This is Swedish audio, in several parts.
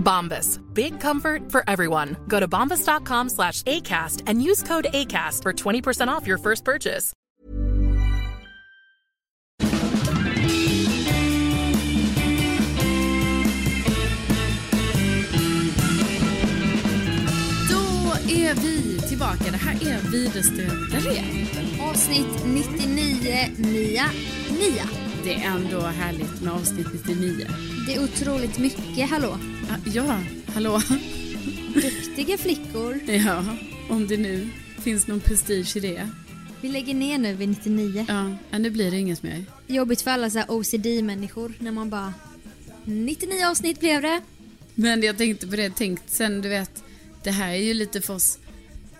Bombas. Big comfort for everyone. Go to bombas.com slash ACAST and use code ACAST for 20% off your first purchase. Då är vi tillbaka. Det här är Widerström Dahlén. Avsnitt 99, nia, nia. Det är ändå härligt med avsnitt 99. Det är otroligt mycket, hallå. Ah, Ja, hallå? Duktiga flickor. Ja, om det nu finns någon prestige i det. Vi lägger ner nu vid 99. Ja, nu blir det inget mer. Jobbigt för alla så här OCD-människor när man bara 99 avsnitt blev det. Men jag tänkte på det, tänkt sen, du vet, det här är ju lite för oss,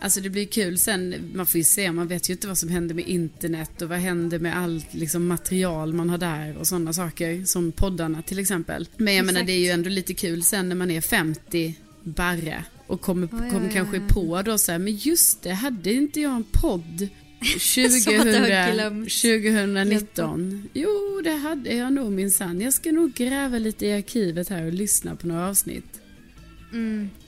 alltså det blir kul sen, man får ju se, man vet ju inte vad som händer med internet och vad händer med allt liksom material man har där och sådana saker, som poddarna till exempel. Men jag menar Exakt. det är ju ändå lite kul sen när man är 50 barre och kommer, Ja, ja, kommer ja, kanske ja. på då så här, men just det, hade inte jag en podd Som att du har 2000, glömt. 2019. Jo, det hade jag nog minsann. Jag ska nog gräva lite i arkivet här och lyssna på några avsnitt.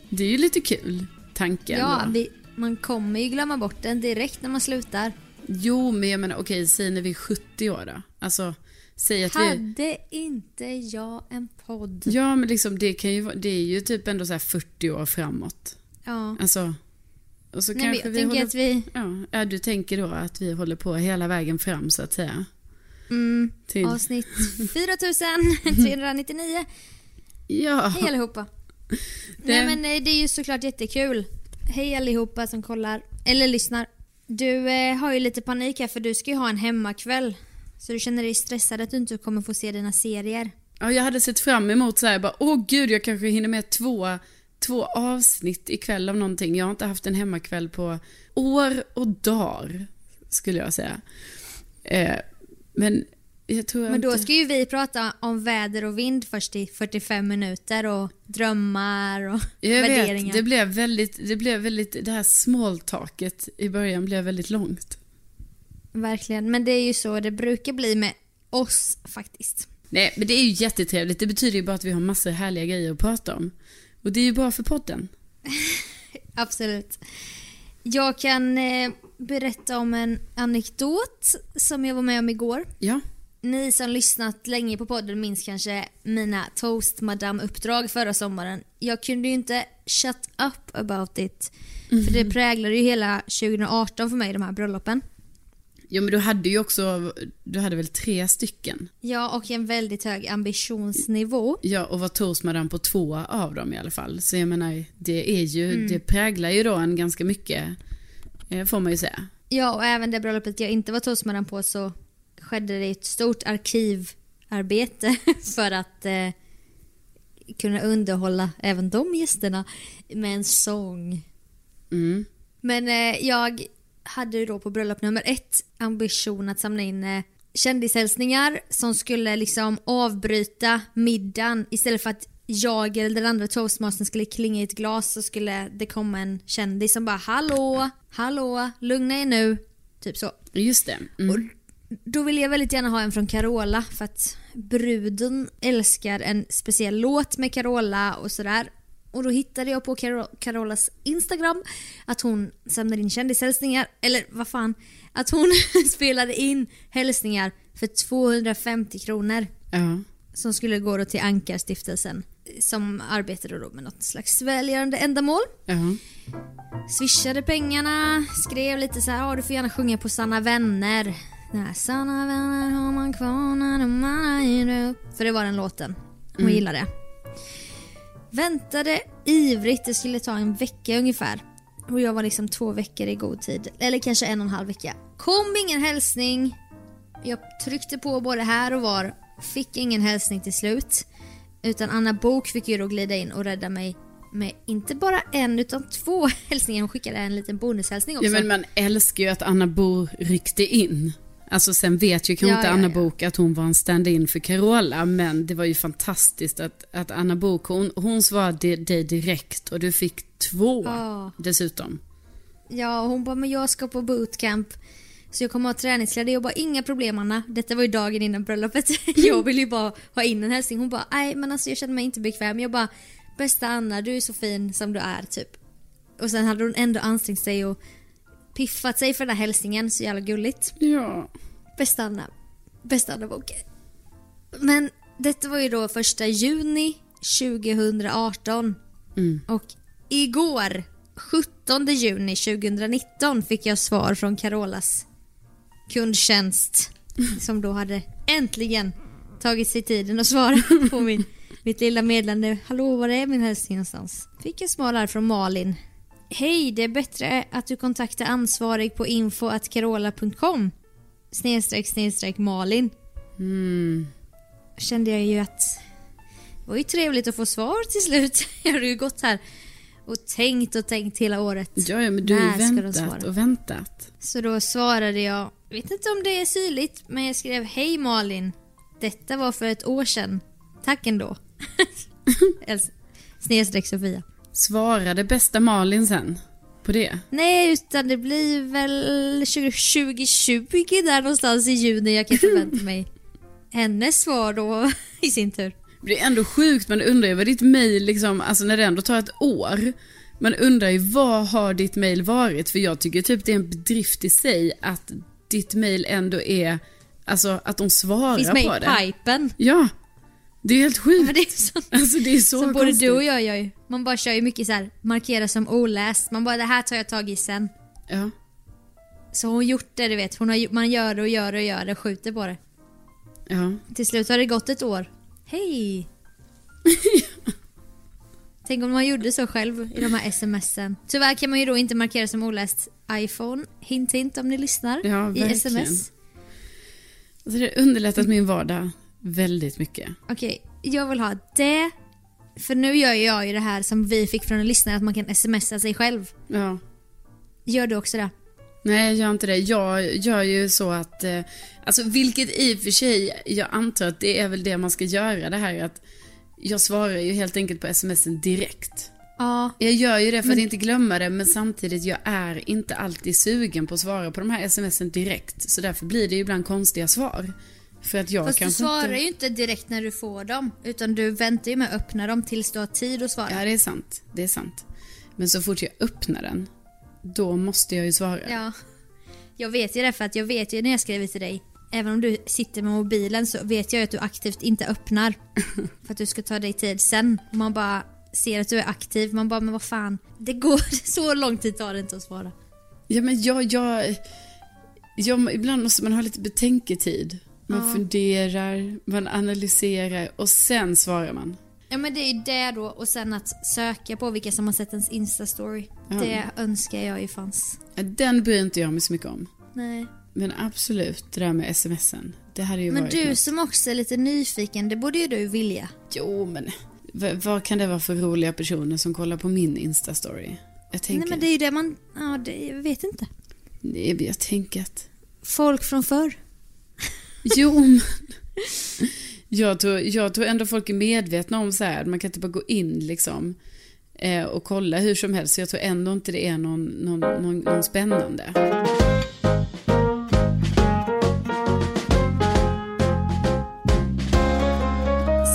Det är ju lite kul, tanken. Mm. Ja, vi, man kommer ju glömma bort den direkt när man slutar. Jo, men jag menar okej, säg när vi är 70 år då. Alltså, säg att vi... Hade inte jag en podd? Ja, men liksom det kan ju vara, det är ju typ ändå så här 40 år framåt. Ja. Alltså, och så Nej, kanske vi håller... att vi... Ja, du tänker då att vi håller på hela vägen fram så att säga. Mm, Till... avsnitt 4399. Ja. Hej allihopa. Nej men eh, det är ju såklart jättekul. Hej allihopa som kollar, eller lyssnar. Du eh, har ju lite panik här för du ska ju ha en hemmakväll. Så du känner dig stressad att du inte kommer få se dina serier. Ja, jag hade sett fram emot så här, bara, åh gud, jag kanske hinner med två, två avsnitt ikväll av någonting. Jag har inte haft en hemmakväll på år och dagar, skulle jag säga. Eh, men men då inte... ska ju vi prata om väder och vind först i 45 minuter och drömmar och Jag värderingar. vet, det blev väldigt, det blev väldigt, det här smalltalket i början blev väldigt långt. Verkligen, men det är ju så det brukar bli med oss faktiskt. Nej, men det är ju jättetrevligt. Det betyder ju bara att vi har massor härliga grejer att prata om. Och det är ju bra för podden. Absolut. Jag kan eh, berätta om en anekdot som jag var med om igår. Ja. Ni som lyssnat länge på podden minns kanske mina toast madame-uppdrag förra sommaren. Jag kunde ju inte shut up about it. För det präglade ju hela 2018 för mig, de här bröllopen. Jo, men du hade ju också, du hade väl tre stycken? Ja, och en väldigt hög ambitionsnivå. Ja, och var toastmadam på två av dem i alla fall. Så jag menar, det är ju, det präglar ju då en ganska mycket, eh, får man ju säga. Ja, och även det bröllopet jag inte var toastmadam på så skedde det ett stort arkivarbete för att eh, kunna underhålla även de gästerna med en sång. Mm. Men eh, jag hade då på bröllop nummer ett ambition att samla in eh, kändishälsningar som skulle liksom avbryta middagen istället för att jag eller den andra toastmastern skulle klinga i ett glas så skulle det komma en kändis som bara hallå, hallå, lugna er nu. Typ så. Just det. Mm. Och då vill jag väldigt gärna ha en från Carola för att bruden älskar en speciell låt med Carola och sådär. Och då hittade jag på Caro- Carolas Instagram att hon samlade in kändishälsningar, eller vad fan, att hon spelade in hälsningar för 250 kronor Ja. som skulle gå då till Ankarstiftelsen som arbetade då med något slags välgörande ändamål. Ja. Swishade pengarna, skrev lite så här, ja du får gärna sjunga på Sanna vänner. Nej, Sanna vänner har man kvar när de andra ger upp. För det var den låten. Hon gillade det. Väntade ivrigt, det skulle ta en vecka ungefär. Och jag var liksom två veckor i god tid. Eller kanske en och en halv vecka. Kom ingen hälsning. Jag tryckte på både här och var. Fick ingen hälsning till slut. Utan Anna Bok fick ju då glida in och rädda mig med inte bara en utan två hälsningar. Hon skickade en liten bonushälsning också. ja, men man älskar ju att Anna Bor ryckte in. Alltså sen vet ju kanske Ja, inte ja, Anna ja. Bok att hon var en stand-in för Carola, men det var ju fantastiskt att, att Anna Bok, hon, hon svarade dig direkt och du fick två Ja. dessutom. Ja, hon bara, men jag ska på bootcamp. Så jag kommer ha träningskläder. Jag bara, inga problem Anna. Detta var ju dagen innan bröllopet. jag ville ju bara ha in en hälsning. Hon bara, nej men alltså jag känner mig inte bekväm. Jag bara, bästa Anna, du är så fin som du är typ. Och sen hade hon ändå ansträngt sig och piffat sig för den här hälsningen. Så jävla gulligt. Ja. Bästa Anna. Bästa Anna Boke. Men detta var ju då första juni 2018. Mm. Och igår, 17 juni 2019, fick jag svar från Carolas kundtjänst. Som då hade äntligen tagit sig tiden att svara på min, mitt lilla meddelande. Hallå, var är min hälsning någonstans? Fick jag svar här från Malin. Hej, det är bättre att du kontaktar ansvarig på info.carola.com snedstreck snedstreck Malin. Mm. Kände jag ju att det var ju trevligt att få svar till slut. Jag hade ju gått här och tänkt och tänkt hela året. Ja, ja, men du har ju väntat och väntat. Så då svarade jag, vet inte om det är syrligt, men jag skrev Hej Malin. Detta var för ett år sedan. Tack ändå. Snedstreck Sofia. Svarade bästa Malin sen på det? Nej, utan det blir väl 20- 2020 där någonstans i juni jag kan förvänta mig hennes svar då i sin tur. Det är ändå sjukt, man undrar ju vad ditt mail liksom, alltså när det ändå tar ett år. Man undrar ju vad har ditt mail varit? För jag tycker typ det är en bedrift i sig att ditt mail ändå är, alltså att de svarar Finns med på i det. pipen. Ja, det är helt sjukt. Men det är så, Alltså det är så, så både du och jag gör ju. Man bara kör ju mycket så här, markera som oläst. Man bara det här tar jag tag i sen. Ja. Så hon gjort det du vet. Hon har, man gör det och gör det och gör det och skjuter på det. Ja. Till slut har det gått ett år. Hej! Tänk om man gjorde så själv i de här smsen. Tyvärr kan man ju då inte markera som oläst iPhone. Hint hint om ni lyssnar Ja, i sms. Alltså det har underlättat min vardag väldigt mycket. Okej, jag vill ha det. För nu gör jag ju det här som vi fick från en lyssnare att man kan smsa sig själv. Ja. Gör du också det? Nej, jag gör inte det. Jag gör ju så att, eh, alltså vilket i och för sig, jag antar att det är väl det man ska göra det här att jag svarar ju helt enkelt på smsen direkt. Ja. Jag gör ju det för att inte glömma det, men samtidigt, jag är inte alltid sugen på att svara på de här smsen direkt. Så därför blir det ju ibland konstiga svar. För att jag Fast du svarar inte... ju inte direkt när du får dem. Utan du väntar ju med att öppna dem tills du har tid att svara. Ja, det är sant. Det är sant. Men så fort jag öppnar den, då måste jag ju svara. Ja. Jag vet ju det för att jag vet ju när jag skriver till dig. Även om du sitter med mobilen så vet jag ju att du aktivt inte öppnar. för att du ska ta dig tid sen. Man bara ser att du är aktiv. Man bara, men vad fan. Det går så lång tid tar det inte att svara. Ja, men jag, jag, Ja, men ibland måste man ha lite betänketid. Man funderar, man analyserar och sen svarar man. Ja men det är ju det då och sen att söka på vilka som har sett ens instastory. Det önskar jag ju fanns. Den bryr inte jag mig så mycket om. Nej. Men absolut, det där med smsen. Det hade ju Men varit du något. som också är lite nyfiken, det borde ju du vilja. Jo, men v- vad kan det vara för roliga personer som kollar på min Insta-story? Jag tänker... Nej men det är ju det man, ja det, jag vet inte. Nej, men jag tänker att... Folk från förr. Jo, men... Jag tror, jag tror ändå folk är medvetna om så här, man kan inte bara gå in liksom eh, och kolla hur som helst. Så jag tror ändå inte det är någon, någon, någon, någon spännande.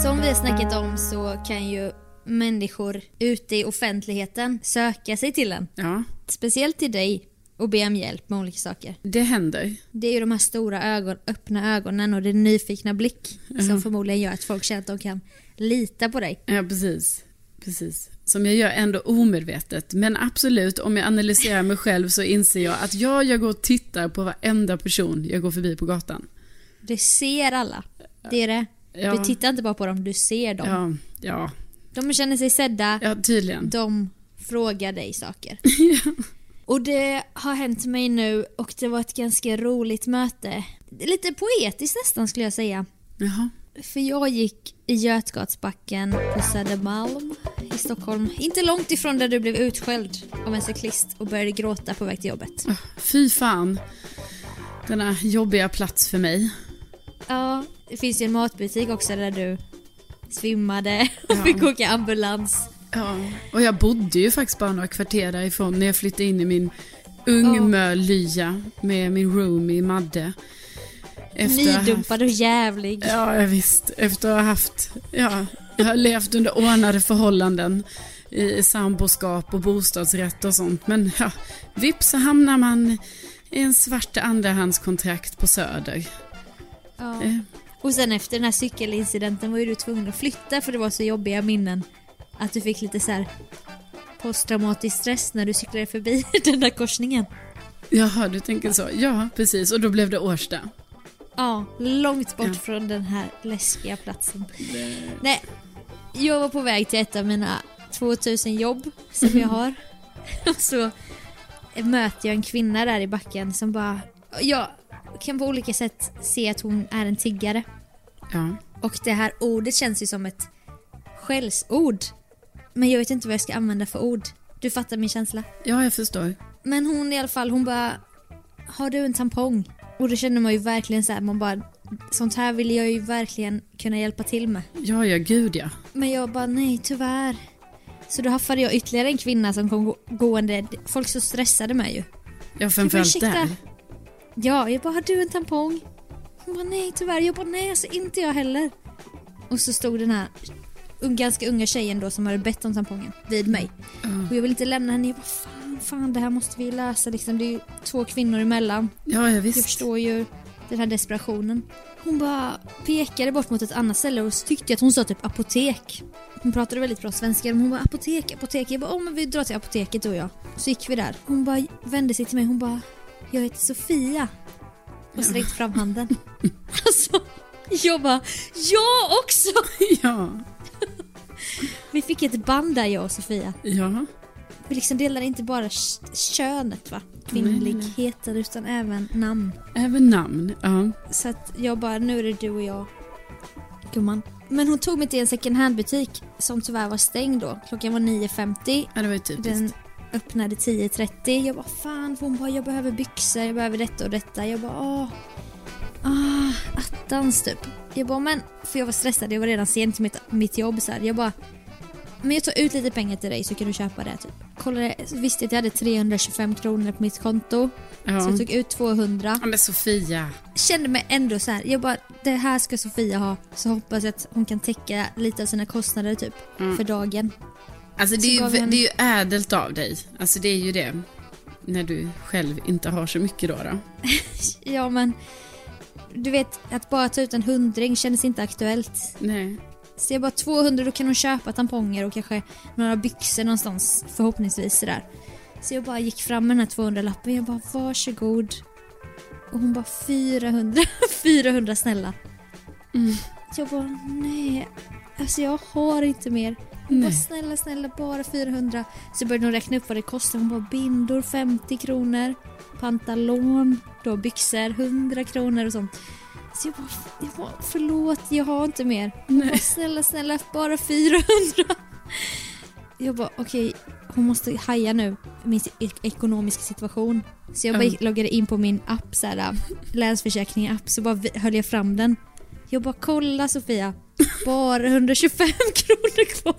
Som vi har snackat om så kan ju människor ute i offentligheten söka sig till en. Ja, Speciellt till dig och be om hjälp med olika saker. det händer. Det är ju de här stora ögon, öppna ögonen och din nyfikna blick som förmodligen gör att folk känner att de kan lita på dig. Ja, precis. Precis. Som jag gör ändå omedvetet. Men absolut, om jag analyserar mig själv så inser jag att ja, jag går och tittar på varenda person jag går förbi på gatan. Du ser alla. Det är det. Ja. Du tittar inte bara på dem, du ser dem. Ja, ja, De känner sig sedda, ja tydligen. de frågar dig saker. Och det har hänt mig nu och det var ett ganska roligt möte. Lite poetiskt nästan skulle jag säga. Jaha. För jag gick i Götgatsbacken på Södermalm i Stockholm. Inte långt ifrån där du blev utskälld av en cyklist och började gråta på väg till jobbet. Fy fan. Denna jobbiga plats för mig. Ja, det finns ju en matbutik också där du svimmade och fick åka ambulans. Ja, och jag bodde ju faktiskt bara några kvarter därifrån när jag flyttade in i min ungmölya med min roomie Madde. Efter Nydumpad och jävlig. Ja, jag visst. Efter att ha haft, ja, jag har levt under ordnade förhållanden i samboskap och bostadsrätt och sånt. Men ja, vips så hamnar man i en svart andrahandskontrakt på Söder. Ja. Eh, Och sen efter den här cykelincidenten var ju du tvungen att flytta för det var så jobbiga minnen. Att du fick lite så här posttraumatisk stress när du cyklade förbi den där korsningen. Jaha, du tänker så. Ja, precis. Och då blev det Årsta. Ja, långt bort Ja. från den här läskiga platsen. Nej, jag var på väg till ett av mina 2000 jobb som jag har. Och så möter jag en kvinna där i backen som bara... Jag kan på olika sätt se att hon är en tiggare. Ja. Och det här ordet känns ju som ett skällsord. Men jag vet inte vad jag ska använda för ord. Du fattar min känsla. ja, jag förstår. Men hon i alla fall, hon bara Har du en tampong? Och då känner man ju verkligen så här, man bara Sånt här vill jag ju verkligen kunna hjälpa till med. Ja, ja, gud ja. Men jag bara nej tyvärr. Så då haffade jag ytterligare en kvinna som kom gå- gående. Folk så stressade mig ju. Ja, framförallt ursäkta. där. Ja, jag bara har du en tampong? Hon bara nej tyvärr. Jag bara nej alltså inte jag heller. Och så stod den här ganska unga tjejen då som hade bett om tampongen vid mig. Och jag vill inte lämna henne. Jag bara fan, fan det här måste vi lösa liksom. Det är ju två kvinnor emellan. Ja, ja, visst. Jag förstår ju den här desperationen. Hon bara pekade bort mot ett annat ställe och så tyckte jag att hon sa typ apotek. Hon pratade väldigt bra svenska men hon bara apotek, apotek. Jag bara åh men vi drar till apoteket du och jag. Så gick vi där. Hon bara vände sig till mig hon bara jag heter Sofia. Och sträckte fram handen. alltså jag bara jag också! Ja, Vi fick ett band där jag och Sofia. ja. Vi liksom delade inte bara könet va, kvinnligheten utan även namn. Även namn. Ja. Så att jag bara, nu är det du och jag, gumman. Men hon tog mig till en second hand-butik som tyvärr var stängd då. Klockan var 9.50. ja, det var ju typiskt. Den öppnade 10.30. Jag bara, fan. Hon bara, jag behöver byxor, jag behöver detta och detta. Jag bara, åh. Ah, attans typ. Jag bara, men. För jag var stressad, jag var redan sent till mitt, mitt jobb så här. Jag bara, men jag tar ut lite pengar till dig så kan du köpa det typ. Kollade, visste att jag hade 325 kronor på mitt konto. Ja. Så jag tog ut 200 ja, men Sofia. kände mig ändå så här. jag bara det här ska Sofia ha så hoppas jag att hon kan täcka lite av sina kostnader typ för dagen. Alltså det är, ju, henne- det är ju ädelt av dig. Alltså det är ju det. När du själv inte har så mycket då. då. Ja men du vet att bara ta ut en hundring kändes inte aktuellt. Nej. Så jag bara 200 då kan hon köpa tamponger och kanske några byxor någonstans förhoppningsvis sådär. Så jag bara gick fram med den här 200-lappen jag bara varsågod. Och hon bara 400, 400 snälla. Så jag bara nej, alltså jag har inte mer. Hon bara Nej. snälla snälla bara 400. Så började hon räkna upp vad det kostar. Hon bara bindor 50 kronor. Pantalon, då byxor 100 kronor och sånt. Så jag bara, jag bara förlåt jag har inte mer. Hon bara, snälla snälla bara 400. Jag bara okej, hon måste haja nu min ekonomiska situation. Så jag bara Mm. loggade in på min app, så här, Länsförsäkring app, så bara höll jag fram den. Jag bara kolla Sofia, bara 125 kronor kvar.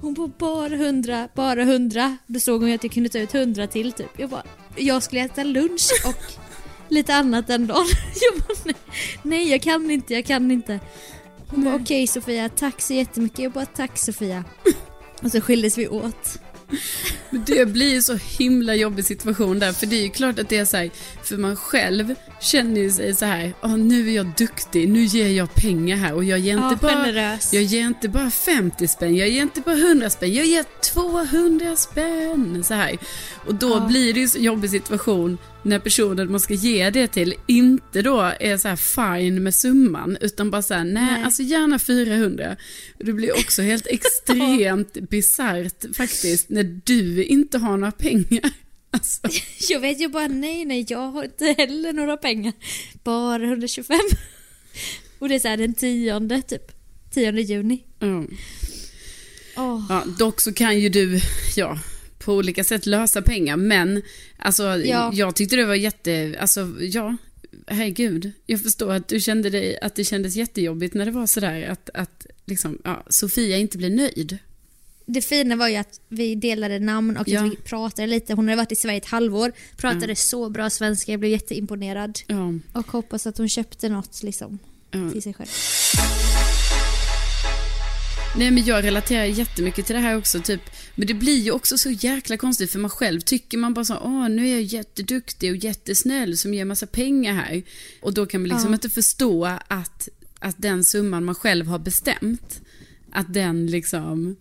Hon bara bara 100, bara 100. Då såg hon att jag kunde ta ut 100 till typ. Jag bara, jag skulle äta lunch och lite annat den dagen. Jag bara, nej, nej jag kan inte, jag kan inte. Hon bara okej Sofia, tack så jättemycket. Jag bara tack Sofia. Och så skildes vi åt. Men Det blir ju så himla jobbig situation där, för det är ju klart att det är så här, för man själv känner ju sig så här, "Ah, nu är jag duktig, nu ger jag pengar här och jag ger inte, Ja, bara, generös. jag ger inte bara 50 spänn, jag ger inte bara 100 spänn, jag ger 200 spänn. Så här. Och då Ja. blir det ju så jobbig situation när personen man ska ge det till inte då är så här fine med summan, utan bara så här, nej, Nej. alltså gärna 400. Och Det blir också helt extremt bisarrt faktiskt, när du inte har några pengar. Alltså, Jag vet ju bara nej, nej, jag har inte heller några pengar. Bara 125. Och det är så här den tionde typ. 10 juni. ja. Åh. Ja, dock så kan ju du, ja, på olika sätt lösa pengar, men alltså, Ja. jag tyckte det var jätte, alltså, ja, herregud, jag förstår att du kände dig, att det kändes jättejobbigt när det var sådär att, att liksom, ja, Sofia inte blev nöjd. Det fina var ju att vi delade namn och Ja. att vi pratade lite. Hon hade varit i Sverige ett halvår, pratade så bra svenska, jag blev jätteimponerad. Ja, Och hoppas att hon köpte något liksom ja. till sig själv. Nej men jag relaterar jättemycket till det här också, typ. Men det blir ju också så jäkla konstigt för man själv tycker man bara så, åh nu är jag jätteduktig och jättesnäll som ger massa pengar här. Och då kan man liksom Ja. inte förstå att, att den summan man själv har bestämt, att den liksom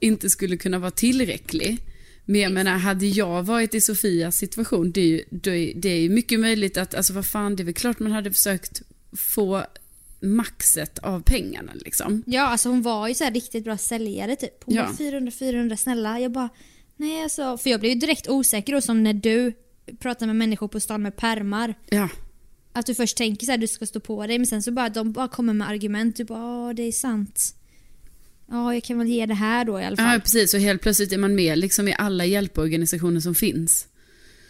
inte skulle kunna vara tillräcklig. Men jag menar, hade jag varit i Sofias situation, det är ju, det är, det är ju mycket möjligt att, alltså vad fan, det är väl klart man hade försökt få maxet av pengarna liksom. Ja, alltså hon var ju så här riktigt bra säljare typ. Hon Ja. bara 400, 400 snälla. Jag bara, nej alltså. För jag blev ju direkt osäker då som när du pratar med människor på stan med permar. Ja, Att du först tänker så här, du ska stå på dig men sen så bara de bara kommer med argument. Du bara, det är sant. Ja, jag kan väl ge det här då i alla fall. Ja, precis. Och helt plötsligt är man med liksom i alla hjälporganisationer som finns.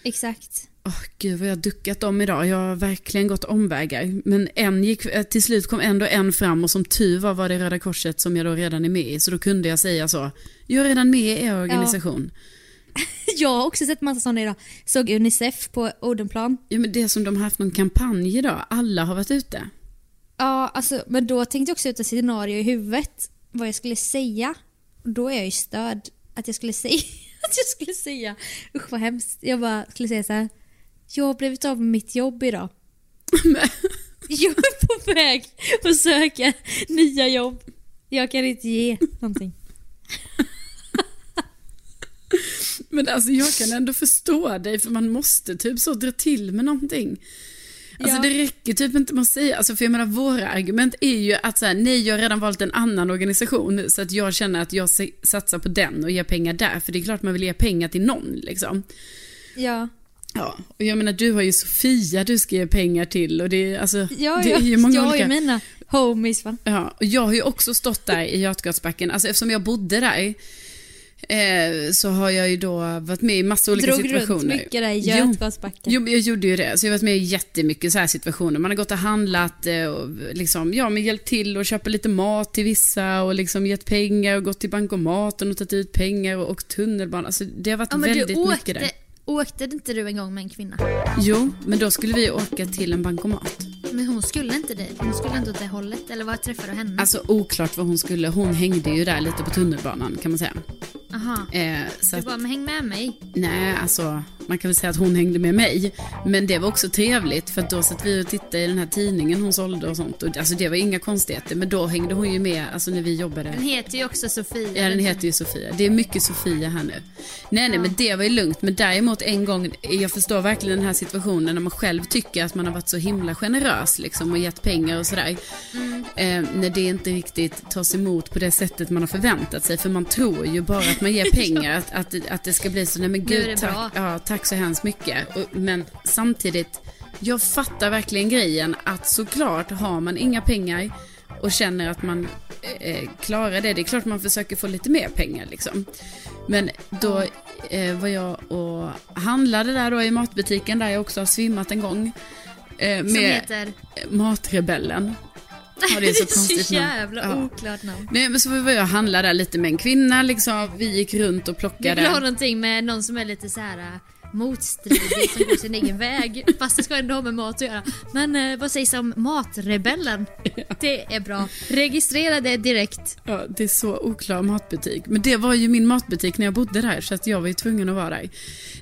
Exakt. Åh, gud vad jag har duckat dem idag. Jag har verkligen gått omvägar. Men en gick, eh, till slut kom ändå en fram och som tur var var det Röda Korset som jag då redan är med i. Så då kunde jag säga så. Jag är redan med i er organisation. Jag har också sett massa sådana idag. Såg Unicef på Odenplan. Ja. men det är som de har haft någon kampanj idag. Alla har varit ute. Ja, alltså, men då tänkte jag också ut ett scenario i huvudet. Vad jag skulle säga. Då är jag ju störd. Att jag skulle säga, att jag skulle säga, usch vad hemskt. Jag bara skulle säga så här. Jag har blivit av med mitt jobb idag. Jag är på väg att söka nya jobb. Jag kan inte ge någonting. Men alltså jag kan ändå förstå dig för man måste typ så dra till med någonting. Alltså Ja. det räcker typ inte med att säga, alltså för jag menar våra argument är ju att så här, nej jag har redan valt en annan organisation så att jag känner att jag satsar på den och ger pengar där, för det är klart man vill ge pengar till någon liksom. Ja. Ja, och jag menar du har ju Sofia du ska ge pengar till och det alltså, Ja, det är ju många jag olika... ju mina homies va. Ja, och jag har ju också stått där i Götgatsbacken, alltså eftersom jag bodde där eh, så har jag ju då varit med i massa olika Drog situationer. runt mycket där i Jo. Götgatsbacken. Jo, men jag gjorde ju det. Så jag har varit med i jättemycket så här situationer. Man har gått och handlat eh, och liksom, ja, men hjälpt till och köpa lite mat till vissa och liksom gett pengar och gått till bankomaten och tagit ut pengar och åkt tunnelbana. Alltså, det har varit Ja, väldigt mycket där. Åkte inte du en gång med en kvinna? Jo, men då skulle vi åka till en bankomat. Men hon skulle inte det. Hon skulle inte åt det hållet. Eller vad träffade du henne? Alltså oklart vad hon skulle. Hon hängde ju där lite på tunnelbanan kan man säga. Aha. Eh, så Du bara, men häng med mig. nej, alltså man kan väl säga att hon hängde med mig. Men det var också trevligt för då satt vi och tittade i den här tidningen hon sålde och sånt. Och, alltså det var inga konstigheter. Men då hängde hon ju med alltså när vi jobbade. Den heter ju också Sofia. Ja, den heter ju Sofia. Det är mycket Sofia här nu. Nej, nej, men det var ju lugnt. Men däremot en gång, jag förstår verkligen den här situationen när man själv tycker att man har varit så himla generös liksom och gett pengar och sådär. Mm. Eh, när det inte riktigt tas emot på det sättet man har förväntat sig. För man tror ju bara att man ger pengar, att, att, att det ska bli så, nej men gud tack, ja, tack så hemskt mycket. Och, men samtidigt, jag fattar verkligen grejen att såklart har man inga pengar och känner att man eh, klarar det, det är klart man försöker få lite mer pengar liksom. Men då eh, var jag och handlade där då i matbutiken där jag också har svimmat en gång. Eh, Som med heter... Matrebellen. Ja, det är så konstigt namn. jävla Ja. oklart namn. Nej men så var jag och handlade där lite med en kvinna liksom. Vi gick runt och Du plockade. vill ha någonting med någon som är lite så här motstridig som går sin egen väg fast det ska ändå ha med mat att göra. Men eh, vad sägs om matrebellen? Det är bra. Registrera det direkt. Ja, det är så oklar matbutik. Men det var ju min matbutik när jag bodde där, så att jag var ju tvungen att vara där.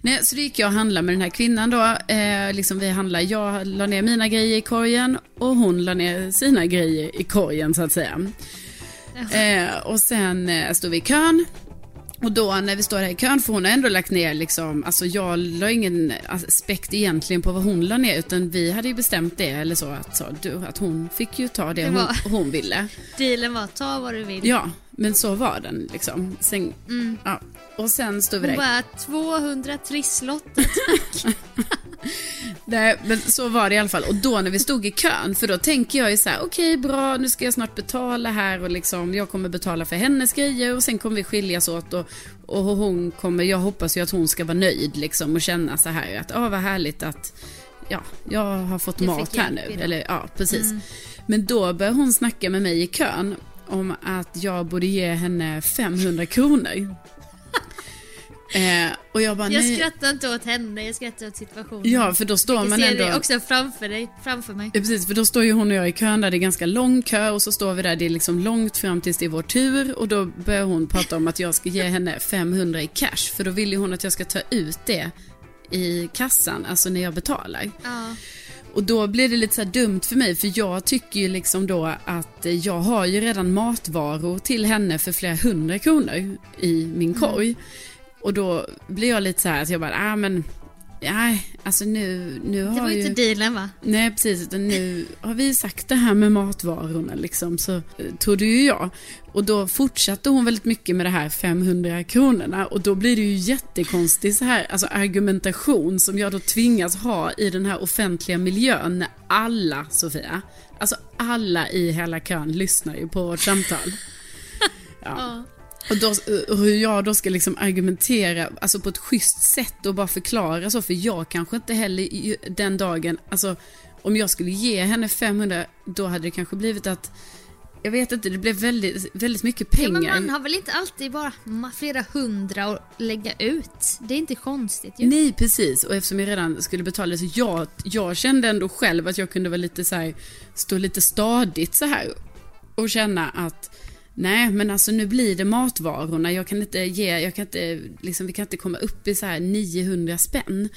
Nej, så då gick jag och handlade med den här kvinnan då. Eh, liksom vi handlade, jag la ner mina grejer i korgen och hon la ner sina grejer i korgen så att säga. Eh, och sen eh, stod vi i kön. Och då när vi står här i kön, för hon har ändå lagt ner liksom, alltså jag la ingen aspekt egentligen på vad hon la ner, utan vi hade ju bestämt det, eller så att, så, du, att hon fick ju ta det, Det var- hon, hon ville. Dealen var ta vad du vill. Ja, men så var den liksom. Sen, ja. Och sen stod vi Hon där. bara 200 trisslotter. Nej, men så var det i alla fall. Och då när vi stod i kön, för då tänker jag ju så här, okej bra, nu ska jag snart betala här och liksom, jag kommer betala för hennes grejer och sen kommer vi skiljas åt och, och hon kommer, jag hoppas ju att hon ska vara nöjd liksom och känna så här att, ja vad härligt att, ja, jag har fått Jag mat här nu. idag. Eller ja, precis. Men då började hon snacka med mig i kön om att jag borde ge henne 500 kronor. Eh, och jag bara, Jag nej. skrattar inte åt henne, jag skrattar åt situationen. Ja, för då står jag man ändå... det också framför dig, framför mig. Ja, precis, för då står ju hon och jag i kön där det är ganska lång kö och så står vi där, det är liksom långt fram tills det är vår tur och då börjar hon prata om att jag ska ge henne 500 i cash för då vill ju hon att jag ska ta ut det i kassan, alltså när jag betalar. Ja. Och då blir det lite så här dumt för mig för jag tycker ju liksom då att jag har ju redan matvaror till henne för flera hundra kronor i min korg. Och då blir jag lite så här att jag bara, ah men, nej, alltså nu, nu Det har var ju ju... inte dealen va? Nej, precis. Utan nu har vi sagt det här med matvarorna liksom, så eh, trodde ju jag. Och då fortsatte hon väldigt mycket med det här 500 kronorna och då blir det ju jättekonstig så här, alltså argumentation som jag då tvingas ha i den här offentliga miljön när alla, Sofia, alltså alla i hela kön lyssnar ju på vårt samtal. Ja. Och, då, och hur jag då ska liksom argumentera alltså på ett schysst sätt och bara förklara så, för jag kanske inte heller den dagen, alltså om jag skulle ge henne 500, då hade det kanske blivit att, jag vet inte, det blev väldigt, väldigt mycket Ja, pengar. men man har väl inte alltid bara flera hundra att lägga ut? Det är inte konstigt ju. Nej, precis. Och eftersom jag redan skulle betala så jag, jag kände ändå själv att jag kunde vara lite så här, stå lite stadigt så här och känna att nej, men alltså nu blir det matvarorna. Jag kan inte ge, jag kan inte, liksom, vi kan inte komma upp i så här 900 spänn.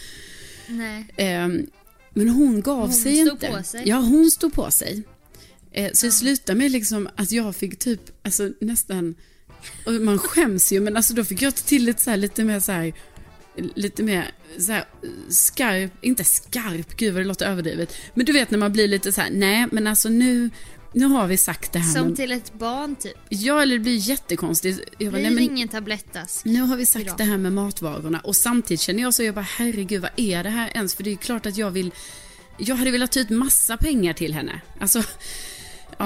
Nej. Ehm, men hon gav Hon sig stod inte. på sig. Ja, hon stod på sig. Eh, så det slutade med liksom att jag fick typ, alltså nästan, och man skäms ju, men alltså då fick jag ta till lite så här, lite mer så här, lite mer så här skarp, inte skarp, gud vad det låter överdrivet. Men du vet när man blir lite så här, nej men alltså nu, nu har vi sagt det här. Som men, till ett barn typ. Ja, eller det blir jättekonstigt. Jag bara, Blir men, ingen tablettask. nu har vi sagt idag. det här med matvarorna och samtidigt känner jag så, jag bara herregud vad är det här ens? För det är ju klart att jag vill, jag hade velat ta ut massa pengar till henne. Alltså,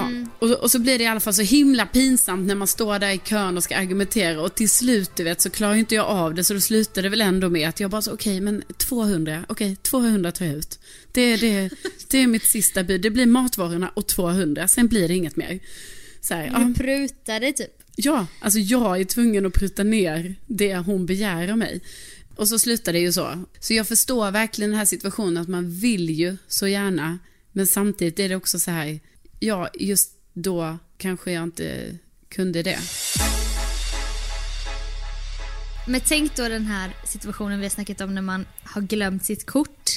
ja. Och, och så blir det i alla fall så himla pinsamt när man står där i kön och ska argumentera och till slut du vet så klarar ju inte jag av det så då slutar det väl ändå med att jag bara så okej men 200, okej 200 tar jag ut. Det, är- det, det är mitt sista bud, det blir matvarorna och 200, sen blir det inget mer. Så här, ja. Du prutade typ. Ja, alltså jag är tvungen att pruta ner det hon begär av mig. Och så slutar det ju så. Så jag förstår verkligen den här situationen att man vill ju så gärna, men samtidigt är det också så här, ja, just då kanske jag inte kunde det. Men tänk då den här situationen vi har snackat om när man har glömt sitt kort.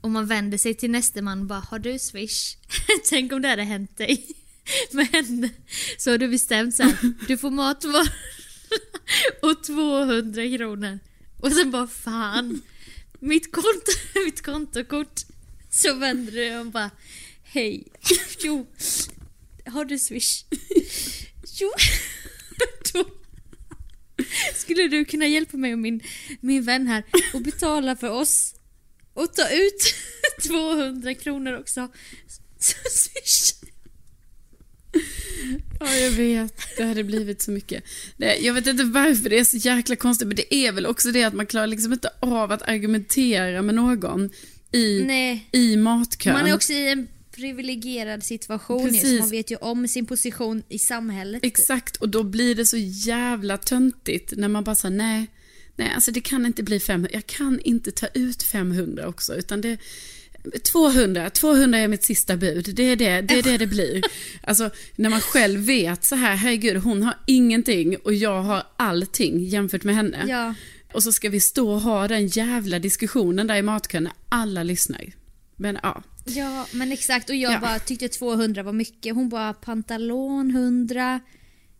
Och man vänder sig till nästa man och bara “Har du swish?” Tänk om det hade hänt dig med henne. Så har du bestämt så här, du får matvaror och 200 kronor. Och sen bara “Fan, mitt, konto, mitt kontokort” Så vänder du dig och bara “Hej, jo, har du swish?” Jo, då skulle du kunna hjälpa mig och min, min vän här och betala för oss och ta ut 200 kronor också. Swish. Ja, jag vet. Det hade blivit så mycket. Det, jag vet inte varför det är så jäkla konstigt, men det är väl också det att man klarar liksom inte av att argumentera med någon i, Nej. i matkön. Man är också i en privilegierad situation ju, så man vet ju om sin position i samhället. typ. Exakt, och då blir det så jävla töntigt när man bara säger nej, nej, alltså det kan inte bli 500, jag kan inte ta ut 500 också, utan det 200, 200 är mitt sista bud, det är det det, är det, det blir. Alltså när man själv vet så här, herregud, hon har ingenting och jag har allting jämfört med henne. Ja. Och så ska vi stå och ha den jävla diskussionen där i matkön när alla lyssnar. Men ja, Ja, men exakt. Och jag Ja. bara tyckte 200 var mycket. Hon bara pantalon 100,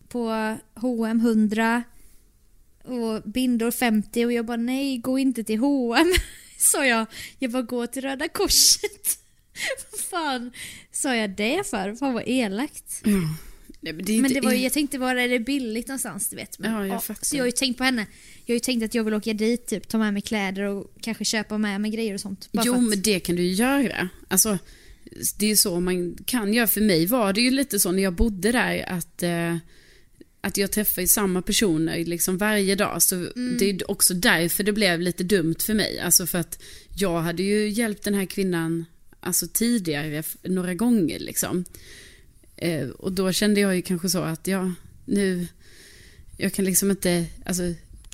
på H&M 100 och bindor 50 och jag bara nej, gå inte till H&M sa jag. Jag bara gå till Röda Korset. Vad fan sa jag det för? Fan vad elakt. nej, men det Men det var, ju- jag tänkte bara, är det billigt någonstans du vet? Men, Ja, jag fattar. Så jag har ju tänkt på henne. Jag har ju tänkt att jag vill åka dit, typ, ta med mig kläder och kanske köpa med mig grejer och sånt. Jo, att- men det kan du ju göra. Alltså, det är så man kan göra. För mig var det ju lite så när jag bodde där att, eh, att jag träffade ju samma personer liksom varje dag. Så Mm. det är också därför det blev lite dumt för mig. Alltså för att jag hade ju hjälpt den här kvinnan alltså tidigare några gånger liksom. Eh, och då kände jag ju kanske så att ja, nu, jag kan liksom inte, alltså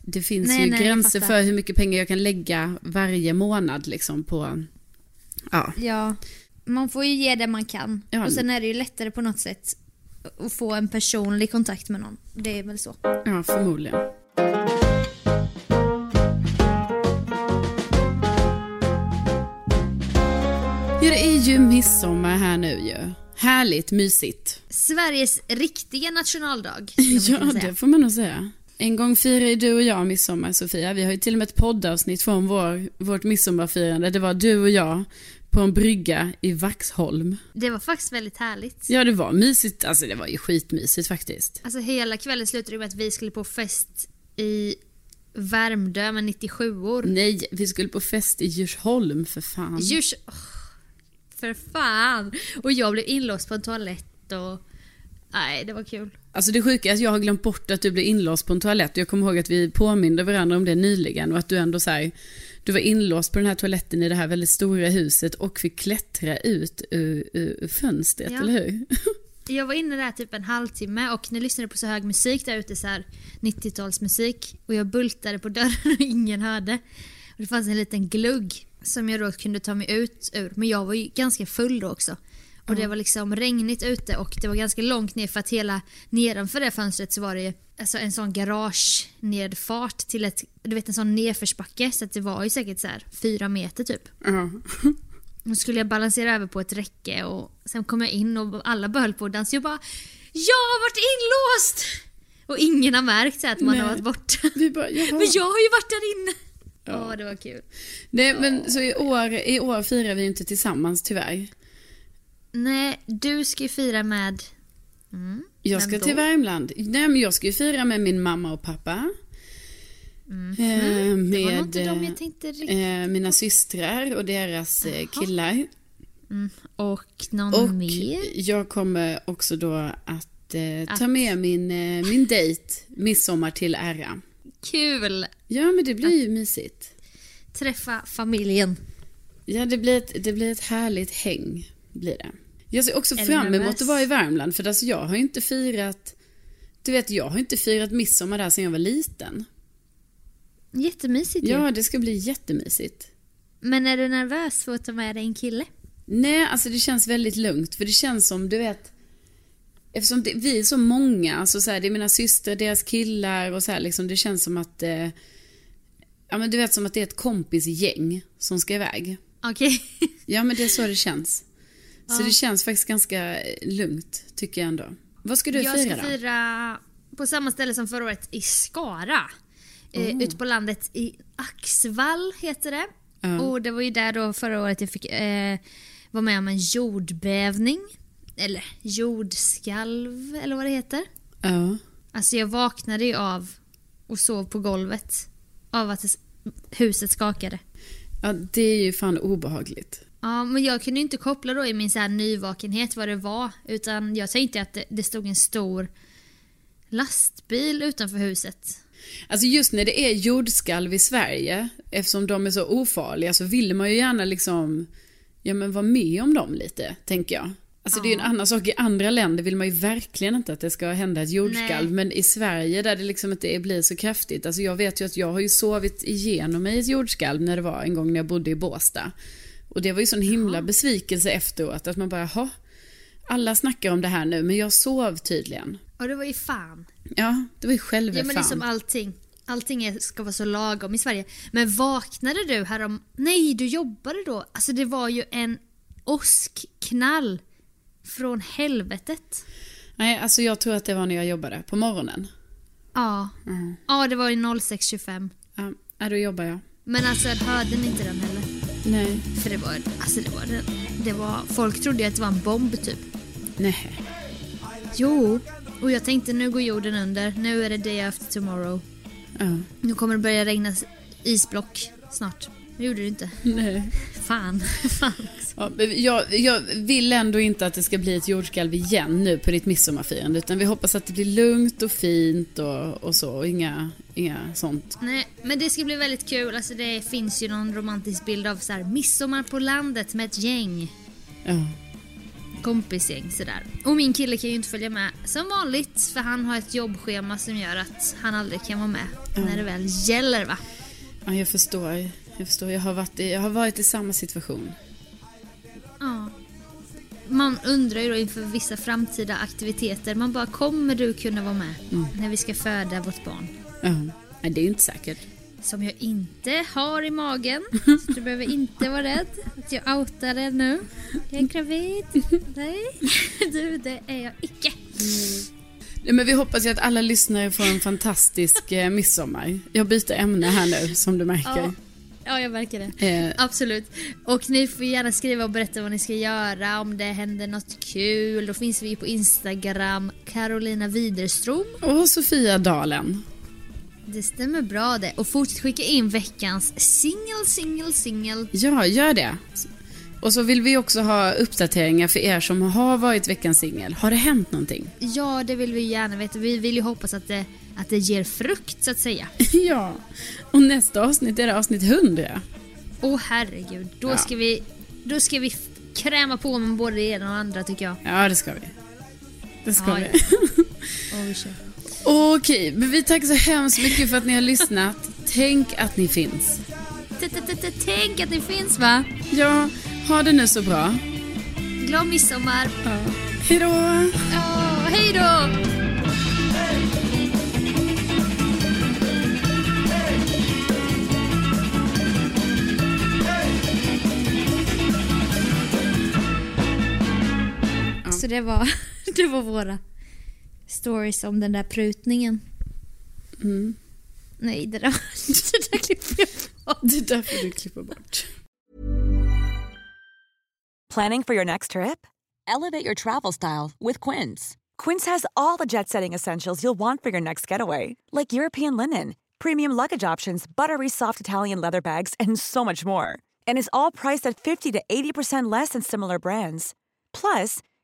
det finns Nej, ju nej, gränser för hur mycket pengar jag kan lägga varje månad liksom på, ja. Ja, man får ju ge det man kan. Ja. Och sen är det ju lättare på något sätt att få en personlig kontakt med någon. Det är väl så. Ja, förmodligen. Ja, det är ju midsommar här nu ju. Härligt, mysigt. Sveriges riktiga nationaldag. Ja, det får man nog säga. En gång firar ju du och jag midsommar, Sofia. Vi har ju till och med ett poddavsnitt från vår, vårt midsommarfirande. Det var du och jag på en brygga i Vaxholm. det var faktiskt väldigt härligt. Ja, det var mysigt. Alltså, det var ju skitmysigt faktiskt. Alltså hela kvällen slutade med att vi skulle på fest i Värmdö med 97or. Nej, vi skulle på fest i Djursholm för fan. Djurs... åh, för fan! Och jag blev inlåst på en toalett och... Nej, det var kul. Alltså det sjuka är att jag har glömt bort att du blev inlåst på en toalett. Jag kommer ihåg att vi påminde varandra om det nyligen och att du ändå så här, du var inlåst på den här toaletten i det här väldigt stora huset och fick klättra ut ur, ur, fönstret, Ja. eller hur? Jag var inne där typ en halvtimme och ni lyssnade på så hög musik där ute, så här 90-talsmusik. Och jag bultade på dörren och ingen hörde. Och det fanns en liten glugg som jag då kunde ta mig ut ur. Men jag var ju ganska full då också. Och det var liksom regnigt ute och det var ganska långt ner för att hela nedanför det fönstret så var det alltså en sån garage nedfart till ett, du vet en sån nedförsbacke så att det var ju säkert så här fyra meter typ. Ja. Nu skulle jag balansera över på ett räcke och sen kom jag in och alla höll på att dansa. Jag bara Jag har varit inlåst! Och ingen har märkt så att man har Nej. varit borta. Bara. Men jag har ju varit där inne! Ja, det var kul. Nej, men så i år, i år firar vi inte tillsammans tyvärr. Nej, du ska ju fira med... Mm, Jag ska då? till Värmland. Nej, men jag ska ju fira med min mamma och pappa. Eh, var nog med eh, eh, mina systrar och deras eh, killar. Och någon Och mer? jag kommer också då att, eh, ta med min, eh, min dejt midsommar till ära. Kul! Ja, men det blir ju mysigt. Träffa familjen. Ja, det blir ett, det blir ett härligt häng, blir det. Jag ser också fram emot att vara i Värmland, för alltså jag har inte firat... Du vet, jag har inte firat midsommar där sedan jag var liten. Jättemysigt ju. Ja, det ska bli jättemysigt. Men är du nervös för att ta med dig en kille? Nej, alltså det känns väldigt lugnt, för det känns som, du vet... eftersom det, vi är så många, alltså så här, det är mina systrar, deras killar och så här, liksom, det känns som att, eh, ja men du vet som att det är ett kompisgäng som ska iväg. Okej. Ja men det är så det känns. Så det känns faktiskt ganska eh, lugnt, tycker jag ändå. Vad ska du Jag fira ska då? fira på samma ställe som förra året i Skara. Eh, ute på landet i Axvall heter det. Och det var ju där då förra året jag fick eh, vara med om en jordbävning. Eller jordskalv eller vad det heter. Ja. Alltså jag vaknade ju av och sov på golvet av att huset skakade. ja, det är ju fan obehagligt. Ja, men jag kunde inte koppla då i min så här nyvakenhet vad det var. Utan jag tänkte att det, det stod en stor lastbil utanför huset. Alltså just när det är jordskalv i Sverige, eftersom de är så ofarliga, så vill man ju gärna liksom, ja men vara med om dem lite, tänker jag. Alltså det är ju en annan sak, i andra länder vill man ju verkligen inte att det ska hända ett jordskalv, Nej. men i Sverige där det liksom inte blir så kraftigt, alltså jag vet ju att jag har ju sovit igenom mig ett jordskalv när det var en gång när jag bodde i Båstad. Och det var ju sån himla besvikelse efteråt, att man bara, jaha, alla snackar om det här nu, men jag sov tydligen. Och det var ju fan. Ja, det var ju själva Ja men det är fan. som allting. Allting ska vara så lagom i Sverige. Men vaknade du härom... Nej, du jobbade då. Alltså det var ju en åskknall från helvetet. Nej, alltså jag tror att det var när jag jobbade på morgonen. Ja. Ja, det var ju 06.25. Ja, ja, då jobbar jag. Men alltså hörde ni inte den heller? Nej. För det var, alltså det var, det, var, folk trodde att det var en bomb typ. Nej. Jo, och jag tänkte nu går jorden under, nu är det day after tomorrow. Ja. Nu kommer det börja regna isblock snart. Det gjorde det inte. Nej. Fan. Fan. Ja, jag, jag vill ändå inte att det ska bli ett jordskalv igen nu på ditt midsommarfirande. Utan vi hoppas att det blir lugnt och fint och, och så. Och inga, inga sånt. Nej, men det ska bli väldigt kul. Alltså det finns ju någon romantisk bild av så här midsommar på landet med ett gäng. Ja. Kompisgäng sådär. Och min kille kan ju inte följa med som vanligt för han har ett jobbschema som gör att han aldrig kan vara med när det väl gäller va. ja, jag förstår. Jag förstår. Jag har, varit i, jag har varit i samma situation. Ja. Man undrar ju då inför vissa framtida aktiviteter, man bara kommer du kunna vara med när vi ska föda vårt barn? Ja. Nej, det är ju inte säkert. Som jag inte har i magen. Så du behöver inte vara rädd att jag outar det nu. Jag är gravid. Nej, du det är jag icke. Nej, men vi hoppas ju att alla lyssnare får en fantastisk eh, midsommar. Jag byter ämne här nu, som du märker. Ja, ja jag märker det. Eh, Absolut. Och ni får gärna skriva och berätta vad ni ska göra, om det händer något kul. Då finns vi på Instagram, Carolina Widerström. och Sofia Dalen. Det stämmer bra det. Och fortsätt skicka in veckans singel, singel, singel. Ja, gör det. Och så vill vi också ha uppdateringar för er som har varit veckans singel. Har det hänt någonting? Ja, det vill vi gärna veta. Vi vill ju hoppas att det, att det ger frukt så att säga. ja. Och nästa avsnitt är det avsnitt 100. Åh herregud, då, Ja. ska vi, då ska vi kräma på med både det ena och andra tycker jag. Ja, det ska vi. Det ska Ja, vi. Och vi kör. Okej, men vi tackar så hemskt mycket för att ni har lyssnat. Tänk att ni finns. Tänk att det finns va? Ja, ha det nu så bra. Glad midsommar. Ja. Hej då! Ja, hej då! Så det var, det var våra stories om den där prutningen. Mm. Nej, det där, det där klipper jag bort. Det är därför du klipper bort. Planning for your next trip? Elevate your travel style with Quince. Quince has all the jet setting essentials you'll want for your next getaway, like European linen, premium luggage options, buttery soft Italian leather bags, and so much more. And is all priced at 50 to 80% less than similar brands. Plus,